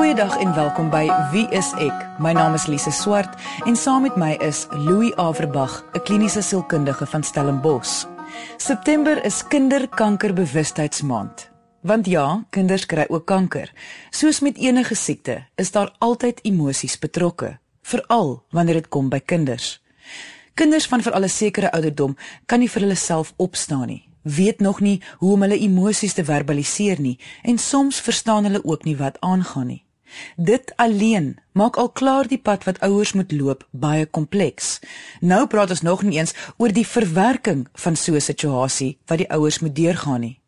Goeiedag en welkom by Wie is ek? My naam is Lise Swart en saam met my is Louis Averbag, 'n kliniese sielkundige van Stellenbosch. September is Kinderkankerbewustheidsmaand. Want ja, kinders kry ook kanker. Soos met enige siekte, is daar altyd emosies betrokke, veral wanneer dit kom by kinders. Kinders van veral 'n sekere ouderdom kan nie vir hulle self opstaan nie weet nog nie hoe om hulle emosies te verbaliseer nie en soms verstaan hulle ook nie wat aangaan nie. Dit alleen maak al klaar die pad wat ouers moet loop baie kompleks. Nou praat ons nog nie eens oor die verwerking van so 'n situasie wat die ouers moet deurgaan nie.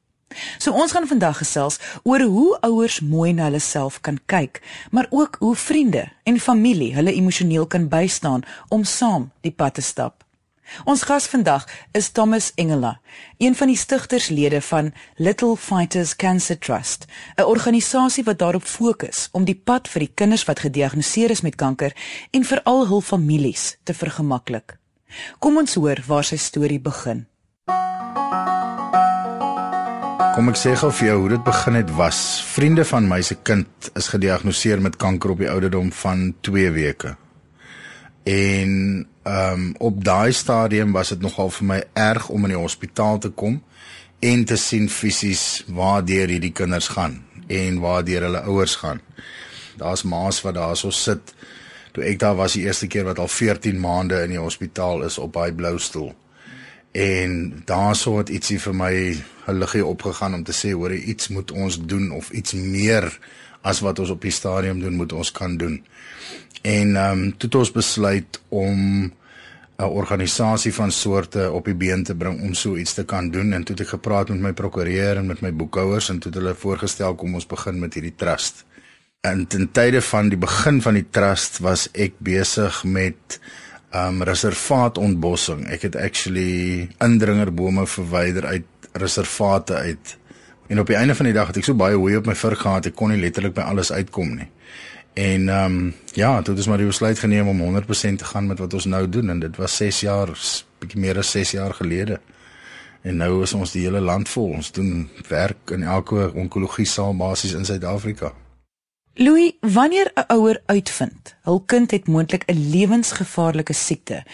So ons gaan vandag gesels oor hoe ouers mooi na hulle self kan kyk, maar ook hoe vriende en familie hulle emosioneel kan bystaan om saam die pad te stap. Ons gas vandag is Thomas Engela, een van die stigterslede van Little Fighters Cancer Trust, 'n organisasie wat daarop fokus om die pad vir die kinders wat gediagnoseer is met kanker en veral hul families te vergemaklik. Kom ons hoor waar sy storie begin. Kom ek sê gou vir jou hoe dit begin het was. Vriende van my se kind is gediagnoseer met kanker op die ouderdom van 2 weke. En ehm um, op daai stadium was dit nogal vir my erg om in die hospitaal te kom en te sien fisies waar deur hierdie kinders gaan en waar deur hulle ouers gaan. Daar's ma's wat daarso sit. Toe ek daar was die eerste keer wat al 14 maande in die hospitaal is op daai blou stoel. En daarso het ietsie vir my 'n liggie opgegaan om te sê hoor iets moet ons doen of iets meer as wat ons op die stadium doen moet ons kan doen. En ehm um, toe het ons besluit om 'n organisasie van soorte op die been te bring om so iets te kan doen en toe het ek gepraat met my prokureur en met my boekhouers en toe het hulle voorgestel kom ons begin met hierdie trust. En ten tye van die begin van die trust was ek besig met um reservaatontbossing. Ek het actually indringerbome verwyder uit reservate uit. En op die einde van die dag het ek so baie hooi op my vir gehad, ek kon nie letterlik by alles uitkom nie. En ehm um, ja, toe het ons maar die besluit geneem om 100% te gaan met wat ons nou doen en dit was 6 jaar, bietjie meer as 6 jaar gelede. En nou is ons die hele land vol. Ons doen werk in elke onkologie saal basies in Suid-Afrika. Louis, wanneer 'n ouer uitvind hul kind het moontlik 'n lewensgevaarlike siekte,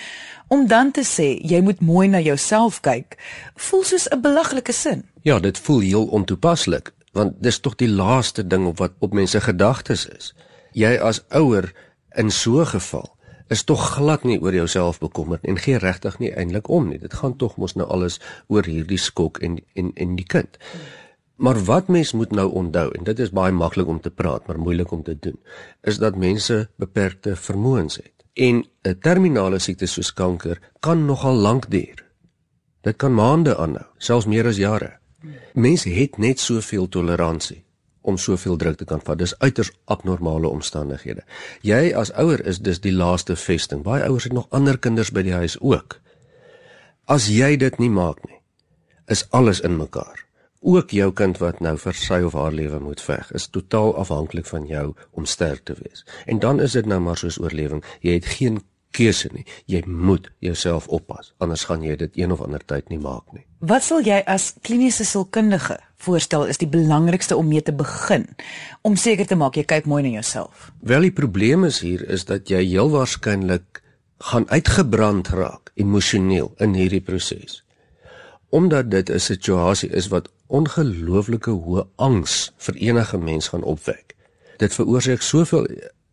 om dan te sê jy moet mooi na jouself kyk, voel soos 'n belaglike sin. Ja, dit voel heel ontoepaslik, want dis tog die laaste ding op wat op mense gedagtes is jy as ouer in so 'n geval is tog glad nie oor jouself bekommerd en gee regtig nie eintlik om nie. Dit gaan tog mos nou alles oor hierdie skok en en en die kind. Maar wat mens moet nou onthou en dit is baie maklik om te praat, maar moeilik om te doen, is dat mense beperkte vermoëns het. En 'n terminale siekte soos kanker kan nogal lank duur. Dit kan maande aanhou, selfs meer as jare. Mense het net soveel toleransie om soveel druk te kan vat. Dis uiters abnormale omstandighede. Jy as ouer is dis die laaste vesting. Baie ouers het nog ander kinders by die huis ook. As jy dit nie maak nie, is alles in mekaar. Ook jou kind wat nou vir sy of haar lewe moet veg, is totaal afhanklik van jou om sterk te wees. En dan is dit nou maar soos oorlewing. Jy het geen keuse nie. Jy moet jouself oppas, anders gaan jy dit een of ander tyd nie maak nie. Wat sal jy as kliniese sielkundige voorstel is die belangrikste om mee te begin om seker te maak jy kyk mooi na jouself? Wel die probleem is hier is dat jy heel waarskynlik gaan uitgebrand raak emosioneel in hierdie proses. Omdat dit 'n situasie is wat ongelooflike hoë angs vir enige mens gaan opwek. Dit veroorsaak soveel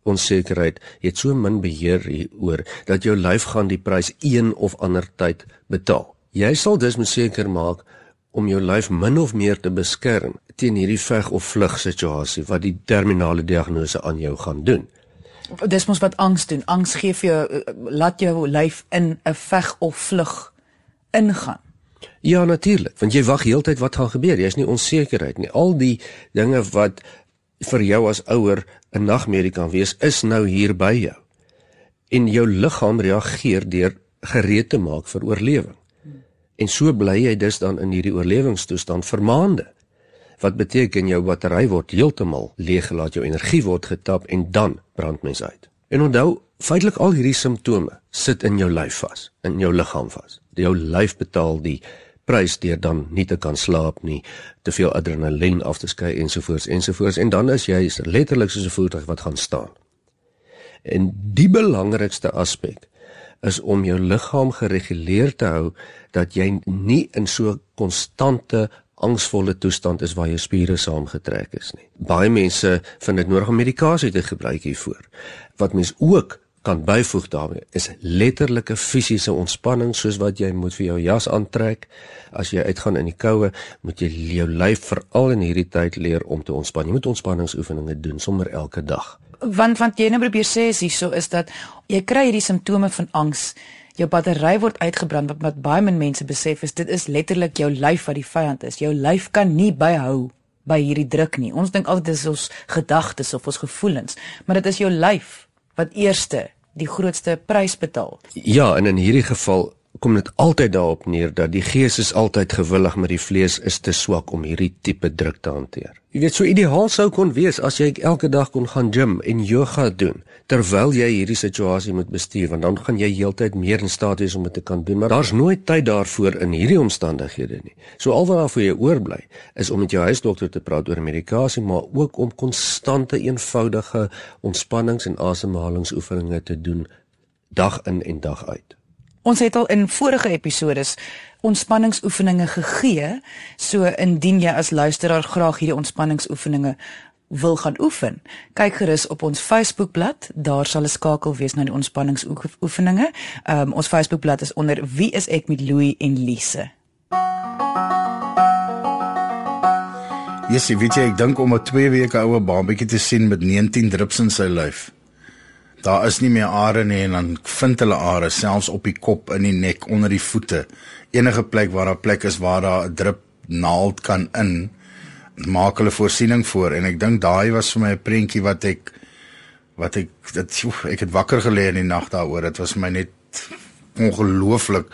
onsekerheid, jy het so min beheer hieroor dat jou lyf gaan die prys een of ander tyd betaal. Jy sal dus moet seker maak om jou lyf min of meer te beskerm teen hierdie veg of vlug situasie wat die terminale diagnose aan jou gaan doen. Dis mos wat angs doen. Angs gee vir jou eh, laat jou lyf in 'n veg of vlug ingaan. Ja natuurlik, want jy wag heeltyd wat gaan gebeur. Jy's nie onsekerheid nie. Al die dinge wat vir jou as ouer 'n nagmerrie kan wees, is nou hier by jou. En jou liggaam reageer deur gereed te maak vir oorlewing. En so bly jy dus dan in hierdie oorlewingstoestand vir maande. Wat beteken jou battery word heeltemal leeggelaat, jou energie word getap en dan brand mens uit. En onthou, feitelik al hierdie simptome sit in jou lyf vas, in jou liggaam vas. Jou lyf betaal die prys deur dan nie te kan slaap nie, te veel adrenalien af te skei ensovoorts ensovoorts en dan is jy letterlik soos 'n voertuig wat gaan staan. En die belangrikste aspek is om jou liggaam gereguleer te hou dat jy nie in so konstante angsvolle toestand is waar jou spiere saamgetrek is nie. Baie mense vind dit nodig om medikasie te gebruik hiervoor. Wat mens ook kan byvoeg daarmee is letterlike fisiese ontspanning soos wat jy moet vir jou jas aantrek. As jy uitgaan in die koue moet jy jou lyf veral in hierdie tyd leer om te ontspan. Jy moet ontspanningsoefeninge doen sommer elke dag. Want want jy nou probeer sê is hierso is dat jy kry hierdie simptome van angs. Jou battery word uitgebrand wat, wat baie min mense besef is dit is letterlik jou lyf wat die vyand is. Jou lyf kan nie byhou by hierdie druk nie. Ons dink altyd dis ons gedagtes of ons gevoelens maar dit is jou lyf wat eerste die grootste prys betaal. Ja, en in hierdie geval kom dit altyd daarop neer dat die gees is altyd gewillig maar die vlees is te swak om hierdie tipe druk te hanteer. Jy weet so ideaal sou kon wees as jy elke dag kon gaan gym en yoga doen terwyl jy hierdie situasie moet bestuur want dan gaan jy heeltyd meer in staat wees om dit te kan doen maar daar's nooit tyd daarvoor in hierdie omstandighede nie. So alwaarvoor jy oorbly is om met jou huisdokter te praat oor medikasie maar ook om konstante eenvoudige ontspannings en asemhalingsoefeninge te doen dag in en dag uit. Ons het al in vorige episodes ontspanningsoefeninge gegee. So indien jy as luisteraar graag hierdie ontspanningsoefeninge wil gaan oefen, kyk gerus op ons Facebookblad. Daar sal 'n skakel wees na die ontspanningsoefeninge. Um ons Facebookblad is onder Wie is ek met Louie en Lise. Jessie, weet jy, ek dink om 'n 2 weke oue babatjie te sien met 19 drups in sy lyf daar is nie meer are nie en dan vind hulle are selfs op die kop, in die nek, onder die voete. Enige plek waar daar plek is waar daar 'n drup naald kan in, maak hulle voorsiening voor en ek dink daai was vir my 'n prentjie wat ek wat ek dit ek het wakker gelê in die nag daaroor. Dit was my net ongelooflik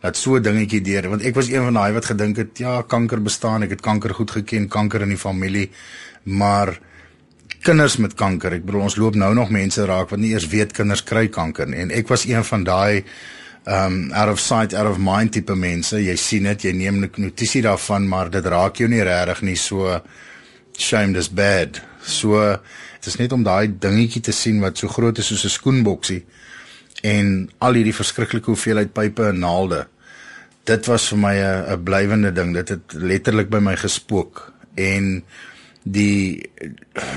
dat so 'n dingetjie deur want ek was een van daai wat gedink het ja, kanker bestaan. Ek het kanker goed geken, kanker in die familie, maar kinders met kanker. Ek bedoel ons loop nou nog mense raak wat nie eers weet kinders kry kanker nie. En ek was een van daai um out of sight out of mind tipe mense. Jy sien dit, jy neem notisie daarvan, maar dit raak jou nie regtig nie so shamed is bad. So dit is net om daai dingetjie te sien wat so groot is soos 'n skoenboksie en al hierdie verskriklike hoeveelheid pype en naalde. Dit was vir my 'n blywende ding. Dit het letterlik by my gespook en die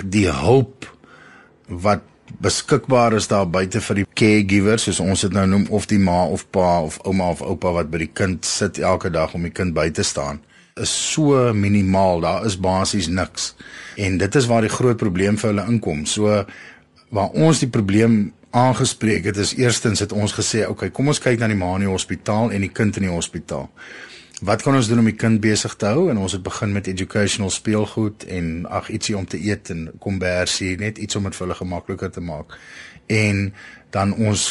die hulp wat beskikbaar is daar buite vir die caregivers soos ons dit nou noem of die ma of pa of ouma of oupa wat by die kind sit elke dag om die kind by te staan is so minimaal. Daar is basies niks. En dit is waar die groot probleem vir hulle inkom. So waar ons die probleem aangespreek het is eerstens het ons gesê okay kom ons kyk na die ma in die hospitaal en die kind in die hospitaal wat kan ons doen om die kind besig te hou? En ons het begin met educational speelgoed en ag ietsie om te eet en kombersie net iets om dit vir hulle gemakliker te maak. En dan ons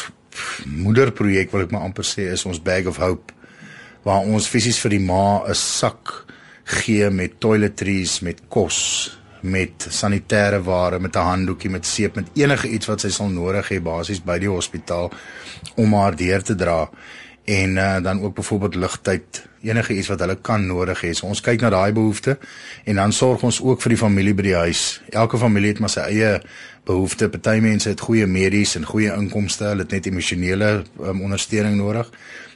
moederprojek wil ek maar amper sê is ons bag of hope waar ons fisies vir die ma 'n sak gee met toiletries met kos met sanitêre ware met 'n handdoekie met seep met enige iets wat sy sal nodig hê basies by die hospitaal om haar deur te dra en uh, dan ook byvoorbeeld ligtyd enige iets wat hulle kan nodig hê. So ons kyk na daai behoeftes en dan sorg ons ook vir die familie by die huis. Elke familie het maar sy eie behoeftes. Party mense het goeie medies en goeie inkomste, hulle het net emosionele um, ondersteuning nodig.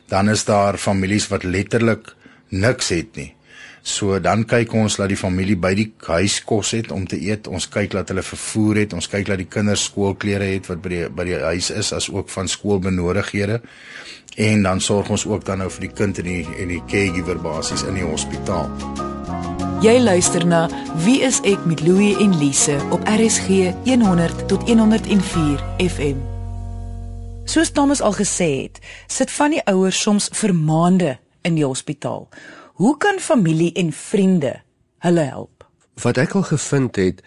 Dan is daar families wat letterlik niks het nie. So dan kyk ons dat die familie by die huis kos het om te eet. Ons kyk dat hulle vervoer het. Ons kyk dat die kinders skoolklere het wat by die by die huis is as ook van skoolbenodighede en dan sorg ons ook dan nou vir die kind en die en die caregiver basies in die hospitaal. Jy luister na Wie is ek met Louie en Lise op RSG 100 tot 104 FM. Soos Thomas al gesê het, sit van die ouers soms vir maande in die hospitaal. Hoe kan familie en vriende hulle help? Wat ek al gevind het,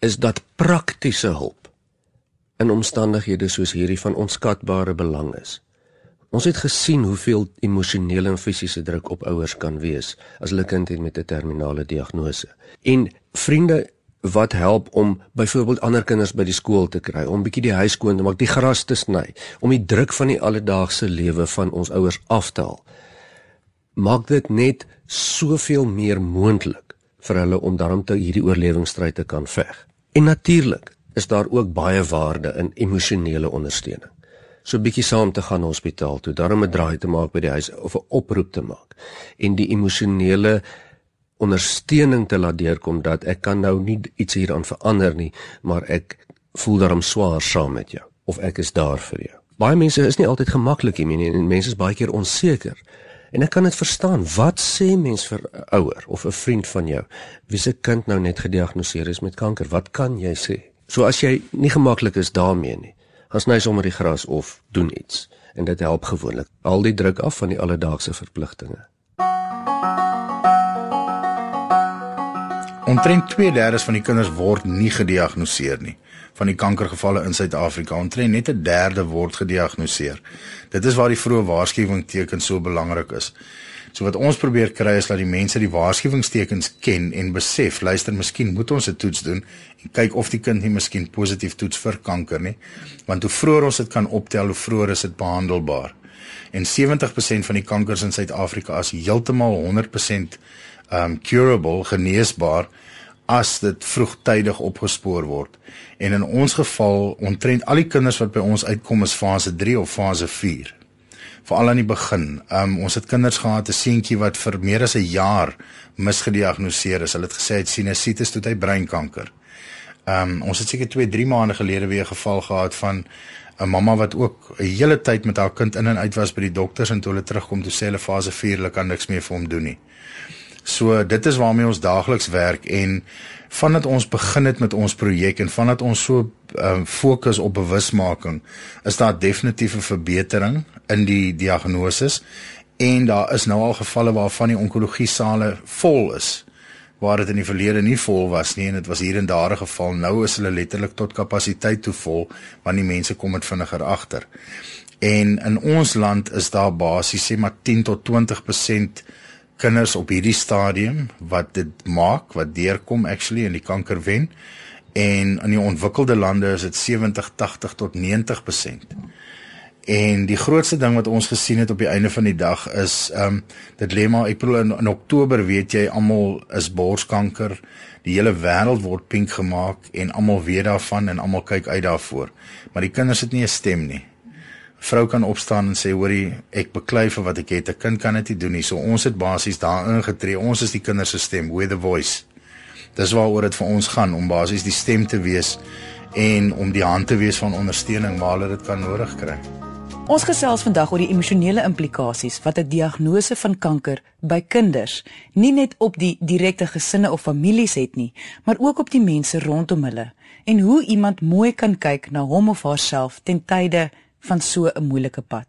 is dat praktiese hulp in omstandighede soos hierdie van onskatbare belang is. Ons het gesien hoeveel emosionele en fisiese druk op ouers kan wees as hulle kind het met 'n terminale diagnose. En vriende wat help om byvoorbeeld ander kinders by die skool te kry, om bietjie die huis skoon te maak, die gras te sny, om die druk van die alledaagse lewe van ons ouers af te haal. maak dit net soveel meer moontlik vir hulle om daarom te hierdie oorlewingsstryd te kan veg. En natuurlik is daar ook baie waarde in emosionele ondersteuning. So 'n bietjie saam te gaan hospitaal toe, daarom 'n draai te maak by die huis of 'n oproep te maak en die emosionele ondersteuning te laat deurkom dat ek kan nou nie iets hieraan verander nie, maar ek voel daarom swaar saam met jou of ek is daar vir jou. Baie mense is nie altyd gemaklik nie en mense is baie keer onseker. En ek kan dit verstaan. Wat sê mens vir 'n ouer of 'n vriend van jou wie se kind nou net gediagnoseer is met kanker? Wat kan jy sê? So as jy nie gemaklik is daarmee nie, gaan sny sommer die gras of doen iets en dit help gewoonlik. Al die druk af van die alledaagse verpligtinge. Omtrent 2/3 van die kinders word nie gediagnoseer nie van die kankergevalle in Suid-Afrika. Omtrent net 'n derde word gediagnoseer. Dit is waar die vroeë waarskuwingstekens so belangrik is. So wat ons probeer kry is dat die mense die waarskuwingstekens ken en besef, luister, miskien moet ons 'n toets doen en kyk of die kind nie miskien positief toets vir kanker nie. Want hoe vroeër ons dit kan optel, hoe vroeër is dit behandelbaar. En 70% van die kankers in Suid-Afrika is heeltemal 100% um curable, geneesbaar as dit vroegtydig opgespoor word. En in ons geval, ontrent al die kinders wat by ons uitkom is fase 3 of fase 4. Veral aan die begin. Um ons het kinders gehad, 'n seentjie wat vir meer as 'n jaar misgediagnoseer is. Hulle het gesê hy het sinusitis tot hy breinkanker. Um ons het seker 2, 3 maande gelede weer 'n geval gehad van 'n mamma wat ook 'n hele tyd met haar kind in en uit was by die dokters en toe hulle terugkom toe sê hulle fase 4, hulle kan niks meer vir hom doen nie. So dit is waarmee ons daagliks werk en vandat ons begin het met ons projek en vandat ons so um, fokus op bewusmaking, is daar definitief 'n verbetering in die diagnose en daar is nou al gevalle waarvan die onkologie sale vol is waar dit in die verlede nie vol was nie en dit was hier en daar 'n geval nou is hulle letterlik tot kapasiteit toe vol want die mense kom dit vinniger agter. En in ons land is daar basies sê maar 10 tot 20% kinders op hierdie stadium wat dit maak wat deurkom actually in die kanker wen en in die ontwikkelde lande is dit 70 80 tot 90%. En die grootste ding wat ons gesien het op die einde van die dag is ehm um, dit lê maar ek bedoel in, in Oktober weet jy almal is borskanker. Die hele wêreld word pink gemaak en almal weet daarvan en almal kyk uit daarvoor. Maar die kinders het nie 'n stem nie vrou kan opstaan en sê hoorie ek beklei vir wat ek het. 'n kind kan dit nie doen nie. So ons het basies daarin getree ons is die kinders se stem with the voice. Dis waaroor dit vir ons gaan om basies die stem te wees en om die hand te wees van ondersteuning waar hulle dit kan nodig kry. Ons gesels vandag oor die emosionele implikasies wat 'n diagnose van kanker by kinders nie net op die direkte gesinne of families het nie, maar ook op die mense rondom hulle en hoe iemand mooi kan kyk na hom of haarself ten tye van so 'n moeilike pad.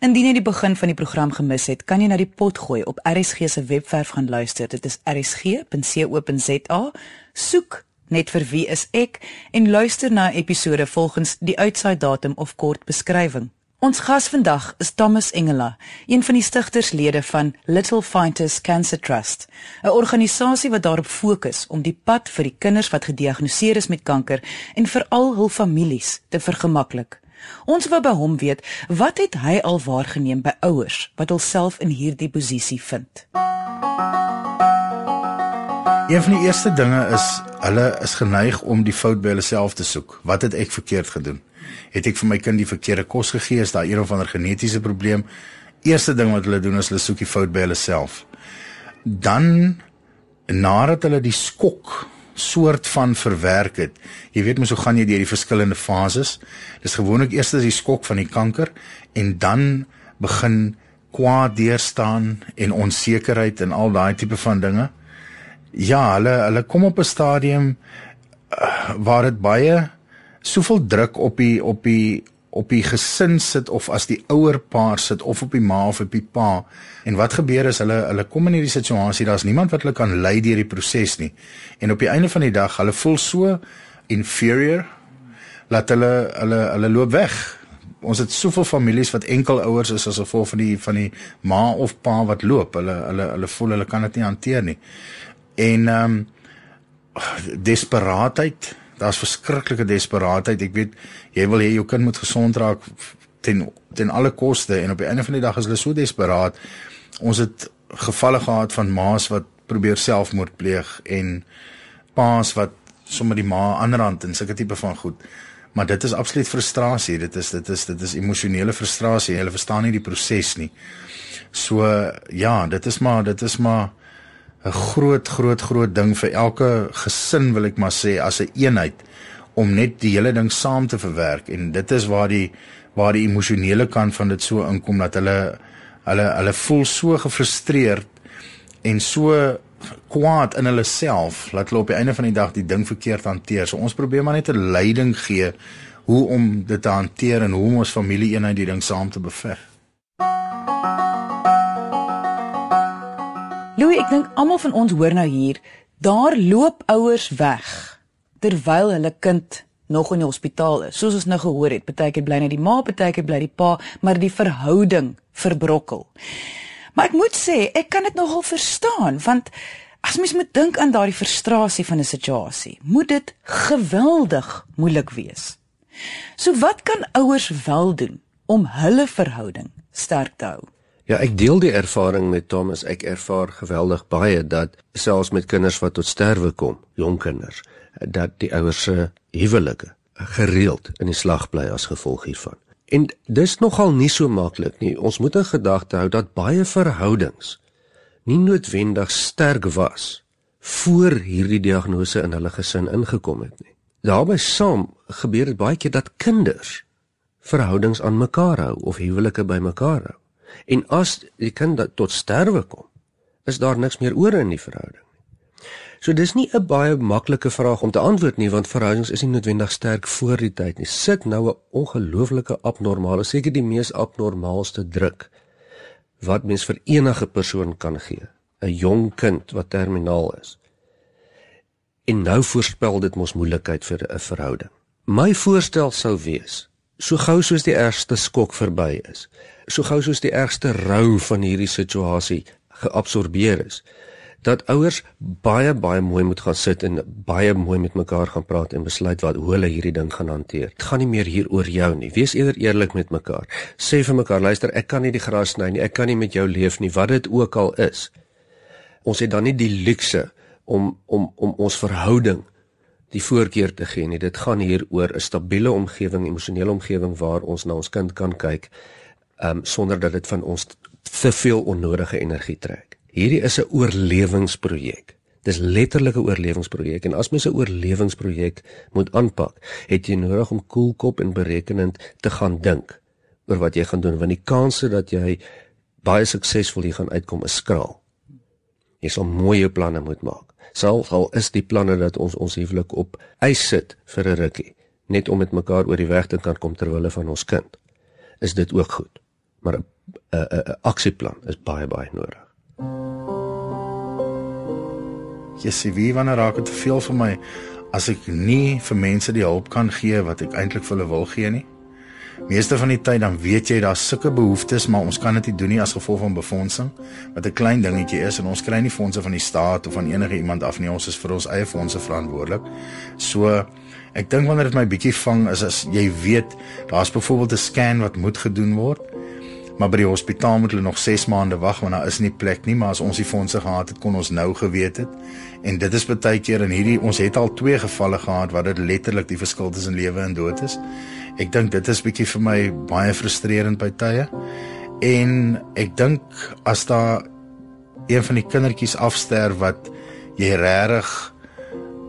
Indien jy die begin van die program gemis het, kan jy na die pot gooi op RSG se webwerf gaan luister. Dit is rsg.co.za. Soek net vir wie is ek en luister na episode volgens die uitsaai datum of kort beskrywing. Ons gas vandag is Thomas Engela, een van die stigterslede van Little Fighters Cancer Trust, 'n organisasie wat daarop fokus om die pad vir die kinders wat gediagnoseer is met kanker en veral hul families te vergemaklik. Ons wou by hom weet wat het hy al waargeneem by ouers wat hulself in hierdie posisie vind. Een van die eerste dinge is hulle is geneig om die fout by hulle self te soek. Wat het ek verkeerd gedoen? Het ek vir my kind die verkeerde kos gegee? Is daar een of ander genetiese probleem? Eerste ding wat hulle doen is hulle soek die fout by hulle self. Dan nadat hulle die skok soort van verwerk het. Jy weet mos hoe gaan jy deur die verskillende fases? Dis gewoonlik eers as die skok van die kanker en dan begin kwaad deurstaan en onsekerheid en al daai tipe van dinge. Ja, hulle hulle kom op 'n stadium uh, waar dit baie soveel druk op die op die op die gesin sit of as die ouer paar sit of op die ma of op die pa. En wat gebeur is hulle hulle kom in hierdie situasie, daar's niemand wat hulle kan lei deur die proses nie. En op die einde van die dag, hulle voel so inferior dat hulle hulle hulle loop weg. Ons het soveel families wat enkel ouers is as gevolg van die van die ma of pa wat loop. Hulle hulle hulle voel hulle kan dit nie hanteer nie. En ehm um, desperaatheid daar's verskriklike desperaatheid. Ek weet jy wil hê jou kind moet gesond raak ten ten alle koste en op die einde van die dag is hulle so desperaat Ons het gevalle gehad van ma's wat probeer selfmoord pleeg en pa's wat sommer die ma aanrand en sulke tipe van goed. Maar dit is absoluut frustrasie. Dit is dit is dit is emosionele frustrasie. Hulle verstaan nie die proses nie. So ja, dit is maar dit is maar 'n groot groot groot ding vir elke gesin wil ek maar sê as 'n een eenheid om net die hele ding saam te verwerk en dit is waar die waar die emosionele kant van dit so inkom dat hulle hulle hulle voel so gefrustreerd en so kwaad in hulle self dat hulle op die einde van die dag die ding verkeerd hanteer. So ons probeer maar net 'n leiding gee hoe om dit te hanteer en hoe om ons familie eenheid die ding saam te beveg. Louis, ek dink almal van ons hoor nou hier, daar loop ouers weg terwyl hulle kind nog in die hospitaal is. Soos ons nou gehoor het, partykeer bly net die ma, partykeer bly die pa, maar die verhouding verbrokkel. Maar ek moet sê, ek kan dit nogal verstaan want as mens moet dink aan daardie frustrasie van 'n situasie, moet dit geweldig moeilik wees. So wat kan ouers wel doen om hulle verhouding sterk te hou? Ja, ek deel die ervaring met Thomas. Ek ervaar geweldig baie dat selfs met kinders wat tot sterwe kom, jong kinders, dat die ouers se huwelike gereeld in die slag bly as gevolg hiervan. En dis nogal nie so maklik nie. Ons moet in gedagte hou dat baie verhoudings nie noodwendig sterk was voor hierdie diagnose in hulle gesin ingekom het nie. Daarby saam gebeur dit baie keer dat kinders verhoudings aan mekaar hou of huwelike by mekaar hou. En as die kind tot sterwe kom, is daar niks meer oor in die verhouding. So dis nie 'n baie maklike vraag om te antwoord nie want verhoudings is nie noodwendig sterk voor die tyd nie. Sit nou 'n ongelooflike abnormale, seker die mees abnormaalste druk wat mens vir enige persoon kan gee. 'n Jong kind wat terminaal is. En nou voorspel dit mos moeilikheid vir 'n verhouding. My voorstel sou wees, so gou soos die ergste skok verby is, so gou soos die ergste rou van hierdie situasie geabsorbeer is, dat ouers baie baie mooi moet gaan sit en baie mooi met mekaar gaan praat en besluit wat hoe hulle hierdie ding gaan hanteer. Dit gaan nie meer hier oor jou nie. Wees eerder eerlik met mekaar. Sê vir mekaar, luister, ek kan nie die gras sny nie. Ek kan nie met jou leef nie, wat dit ook al is. Ons het dan nie die luukse om om om ons verhouding die voorkeur te gee nie. Dit gaan hier oor 'n stabiele omgewing, emosionele omgewing waar ons na ons kind kan kyk, ehm um, sonder dat dit van ons te veel onnodige energie trek. Hierdie is 'n oorlewingsprojek. Dis letterlik 'n oorlewingsprojek en as mens 'n oorlewingsprojek moet aanpak, het jy nodig om koelkop en berekenend te gaan dink oor wat jy gaan doen want die kanse dat jy baie suksesvol hier gaan uitkom is skraal. Jy sal mooi jou planne moet maak. Selfs al is die planne dat ons ons huwelik op ys sit vir 'n rukkie, net om met mekaar oor die weg te kan kom ter wille van ons kind, is dit ook goed. Maar 'n 'n 'n aksieplan is baie baie nodig. Jessie, wie wanneer raak dit te veel vir my as ek nie vir mense die hulp kan gee wat ek eintlik vir hulle wil gee nie? Meeste van die tyd dan weet jy daar's sulke behoeftes, maar ons kan dit nie doen nie as gevolg van befondsing, wat 'n klein dingetjie is en ons kry nie fondse van die staat of van enige iemand af nie. Ons is vir ons eie fondse verantwoordelik. So ek dink wanneer dit my bietjie vang is as jy weet daar's byvoorbeeld 'n scan wat moet gedoen word. Maar by die hospitaal moet hulle nog 6 maande wag want daar is nie plek nie. Maar as ons die fondse gehad het kon ons nou geweet het. En dit is baie keer in hierdie ons het al twee gevalle gehad waar dit letterlik die verskil tussen lewe en dood is ek dink dit is bietjie vir my baie frustrerend by tye en ek dink as daar een van die kindertjies afsterf wat jy regtig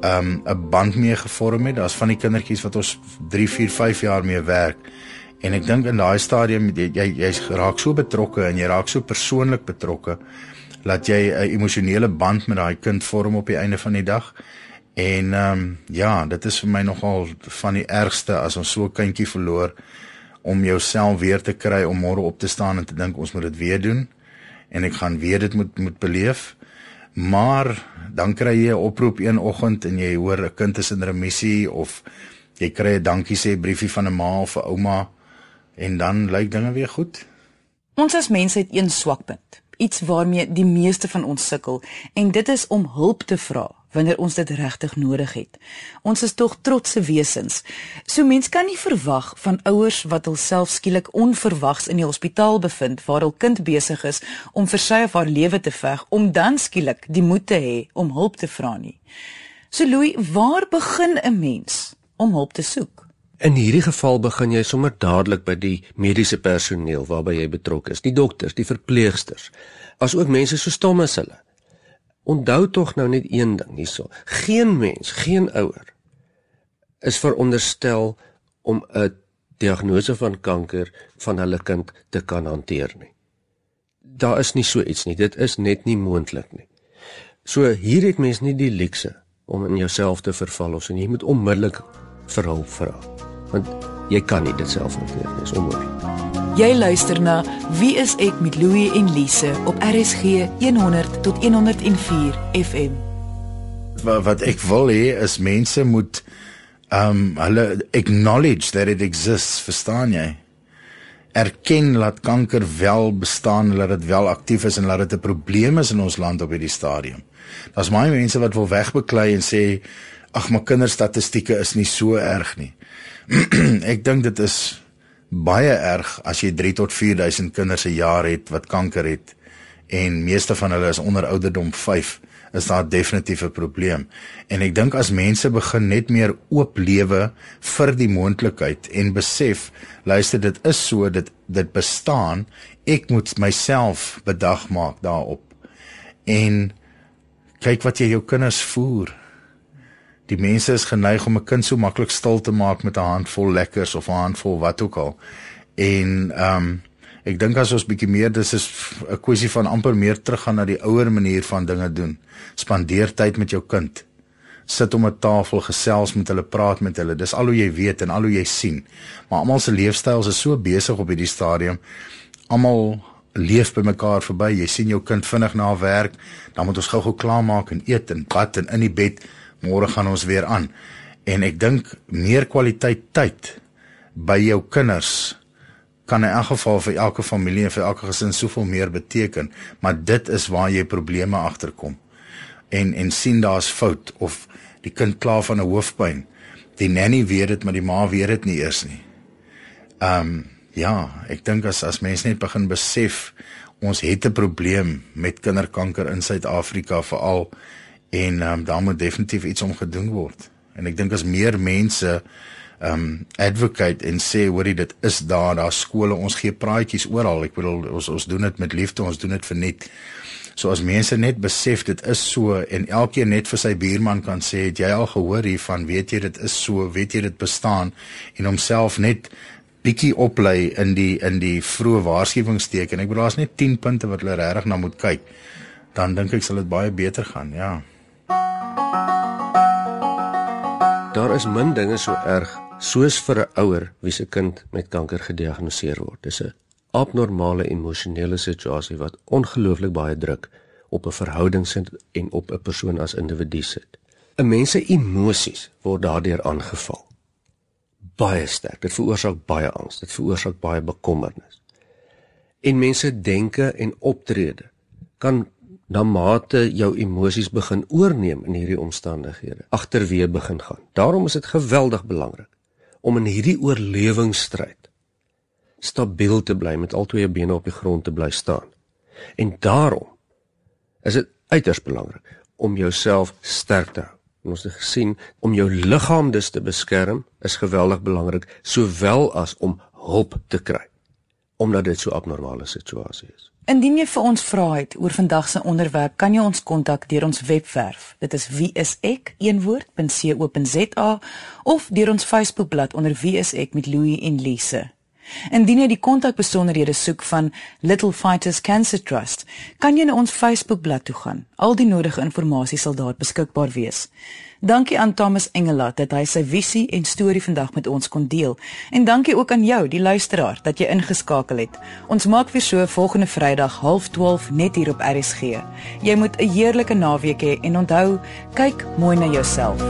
um, 'n band mee gevorm het daar's van die kindertjies wat ons 3 4 5 jaar mee werk En ek dink in daai stadium jy jy's raak so betrokke en jy raak so persoonlik betrokke dat jy 'n emosionele band met daai kind vorm op die einde van die dag. En ehm um, ja, dit is vir my nogal van die ergste as ons so 'n kindjie verloor om jouself weer te kry om môre op te staan en te dink ons moet dit weer doen en ek gaan weer dit moet moet beleef. Maar dan kry jy 'n oproep een oggend en jy hoor 'n kind is in remissie of jy kry 'n dankie sê briefie van 'n ma of 'n ouma en dan lyk dinge weer goed. Ons as mense het een swakpunt, iets waarmee die meeste van ons sukkel en dit is om hulp te vra wanneer ons dit regtig nodig het. Ons is tog trotse wesens. So mens kan nie verwag van ouers wat hulself skielik onverwags in die hospitaal bevind waar hul kind besig is om vir sy of haar lewe te veg om dan skielik die moed te hê om hulp te vra nie. So Louis, waar begin 'n mens om hulp te soek? In hierdie geval begin jy sommer dadelik by die mediese personeel waarby jy betrokke is, die dokters, die verpleegsters, asook mense so stom as hulle. Onthou tog nou net een ding hierso. Geen mens, geen ouer is veronderstel om 'n diagnose van kanker van hulle kind te kan hanteer nie. Daar is nie so iets nie. Dit is net nie moontlik nie. So hier het mens nie die luukse om in jouself te verval of so nie. Jy moet onmiddellik vir hulp vra. Want jy kan nie dit self hanteer nie. Is onmoontlik. Jy luister na Wie is ek met Louie en Lise op RSG 100 tot 104 FM. Wat, wat ek wil hê is mense moet um hulle acknowledge that it exists, verstaan jy? Erken dat kanker wel bestaan, dat dit wel aktief is en dat dit 'n probleem is in ons land op hierdie stadium. Daar's baie mense wat wil wegbeklei en sê ag, maar kinderstatistieke is nie so erg nie. ek dink dit is baie erg as jy 3 tot 4000 kinders 'n jaar het wat kanker het en meeste van hulle is onder ouderdom 5 is daar definitief 'n probleem. En ek dink as mense begin net meer oop lewe vir die moontlikheid en besef, luister dit is so dit dit bestaan, ek moet myself bedag maak daarop. En kyk wat jy jou kinders voer. Die mense is geneig om 'n kind so maklik stil te maak met 'n handvol lekkers of 'n handvol wat ook al. En ehm um, ek dink as ons bietjie meer dis is 'n kwessie van amper meer teruggaan na die ouer manier van dinge doen. Spandeer tyd met jou kind. Sit om 'n tafel, gesels met hulle, praat met hulle. Dis al hoe jy weet en al hoe jy sien. Maar almal se leefstyl is so besig op hierdie stadium. Almal leef by mekaar verby. Jy sien jou kind vinnig na werk, dan moet ons gou-gou klaarmaak en eet en bad en in die bed môre gaan ons weer aan. En ek dink meer kwaliteit tyd by jou kinders kan in elk geval vir elke familie en vir elke gesin soveel meer beteken, maar dit is waar jy probleme agterkom. En en sien daar's fout of die kind kla van 'n hoofpyn. Die nanny weet dit, maar die ma weet dit nie eers nie. Ehm um, ja, ek dink as as mense net begin besef ons het 'n probleem met kinderkanker in Suid-Afrika veral en um, daar moet definitief iets om gedoen word. En ek dink as meer mense um advocate en sê hoorie dit is daar, daar skole, ons gee praatjies oral. Ek bedoel ons ons doen dit met liefde, ons doen dit vir net so as mense net besef dit is so en elkeen net vir sy buurman kan sê het jy al gehoor hiervan, weet jy dit is so, weet jy dit bestaan en homself net bietjie oplei in die in die vroeë waarskuwingsteken. Ek bedoel daar's net 10 punte wat hulle regtig na moet kyk. Dan dink ek sal dit baie beter gaan, ja. Daar is min dinge so erg soos vir 'n ouer wie se kind met kanker gediagnoseer word. Dis 'n abnormale emosionele situasie wat ongelooflik baie druk op 'n verhouding sit en op 'n persoon as individu sit. 'n Mens se emosies word daardeur aangeval. Baie sterk. Dit veroorsaak baie angs, dit veroorsaak baie bekommernis. En mense denke en optrede kan na mate jou emosies begin oorneem in hierdie omstandighede, agterweë begin gaan. Daarom is dit geweldig belangrik om in hierdie oorlewingsstryd stabiel te bly met al twee bene op die grond te bly staan. En daarom is dit uiters belangrik om jouself sterk te hou. En ons het gesien om jou liggaam dus te beskerm is geweldig belangrik sowel as om hulp te kry omdat dit so 'n abnormale situasie is. Indien jy vir ons vra het oor vandag se onderwerp, kan jy ons kontak deur ons webwerf. Dit is wieisek.co.za of deur ons Facebookblad onder wieisek met Louie en Lise. Indien jy die kontakbesonderhede soek van Little Fighters Cancer Trust, kan jy na ons Facebookblad toe gaan. Al die nodige inligting sal daar beskikbaar wees. Dankie aan Thomas Engelat dat hy sy visie en storie vandag met ons kon deel. En dankie ook aan jou, die luisteraar, dat jy ingeskakel het. Ons maak weer so volgende Vrydag 12:30 net hier op RSG. Jy moet 'n heerlike naweek hê en onthou, kyk mooi na jouself.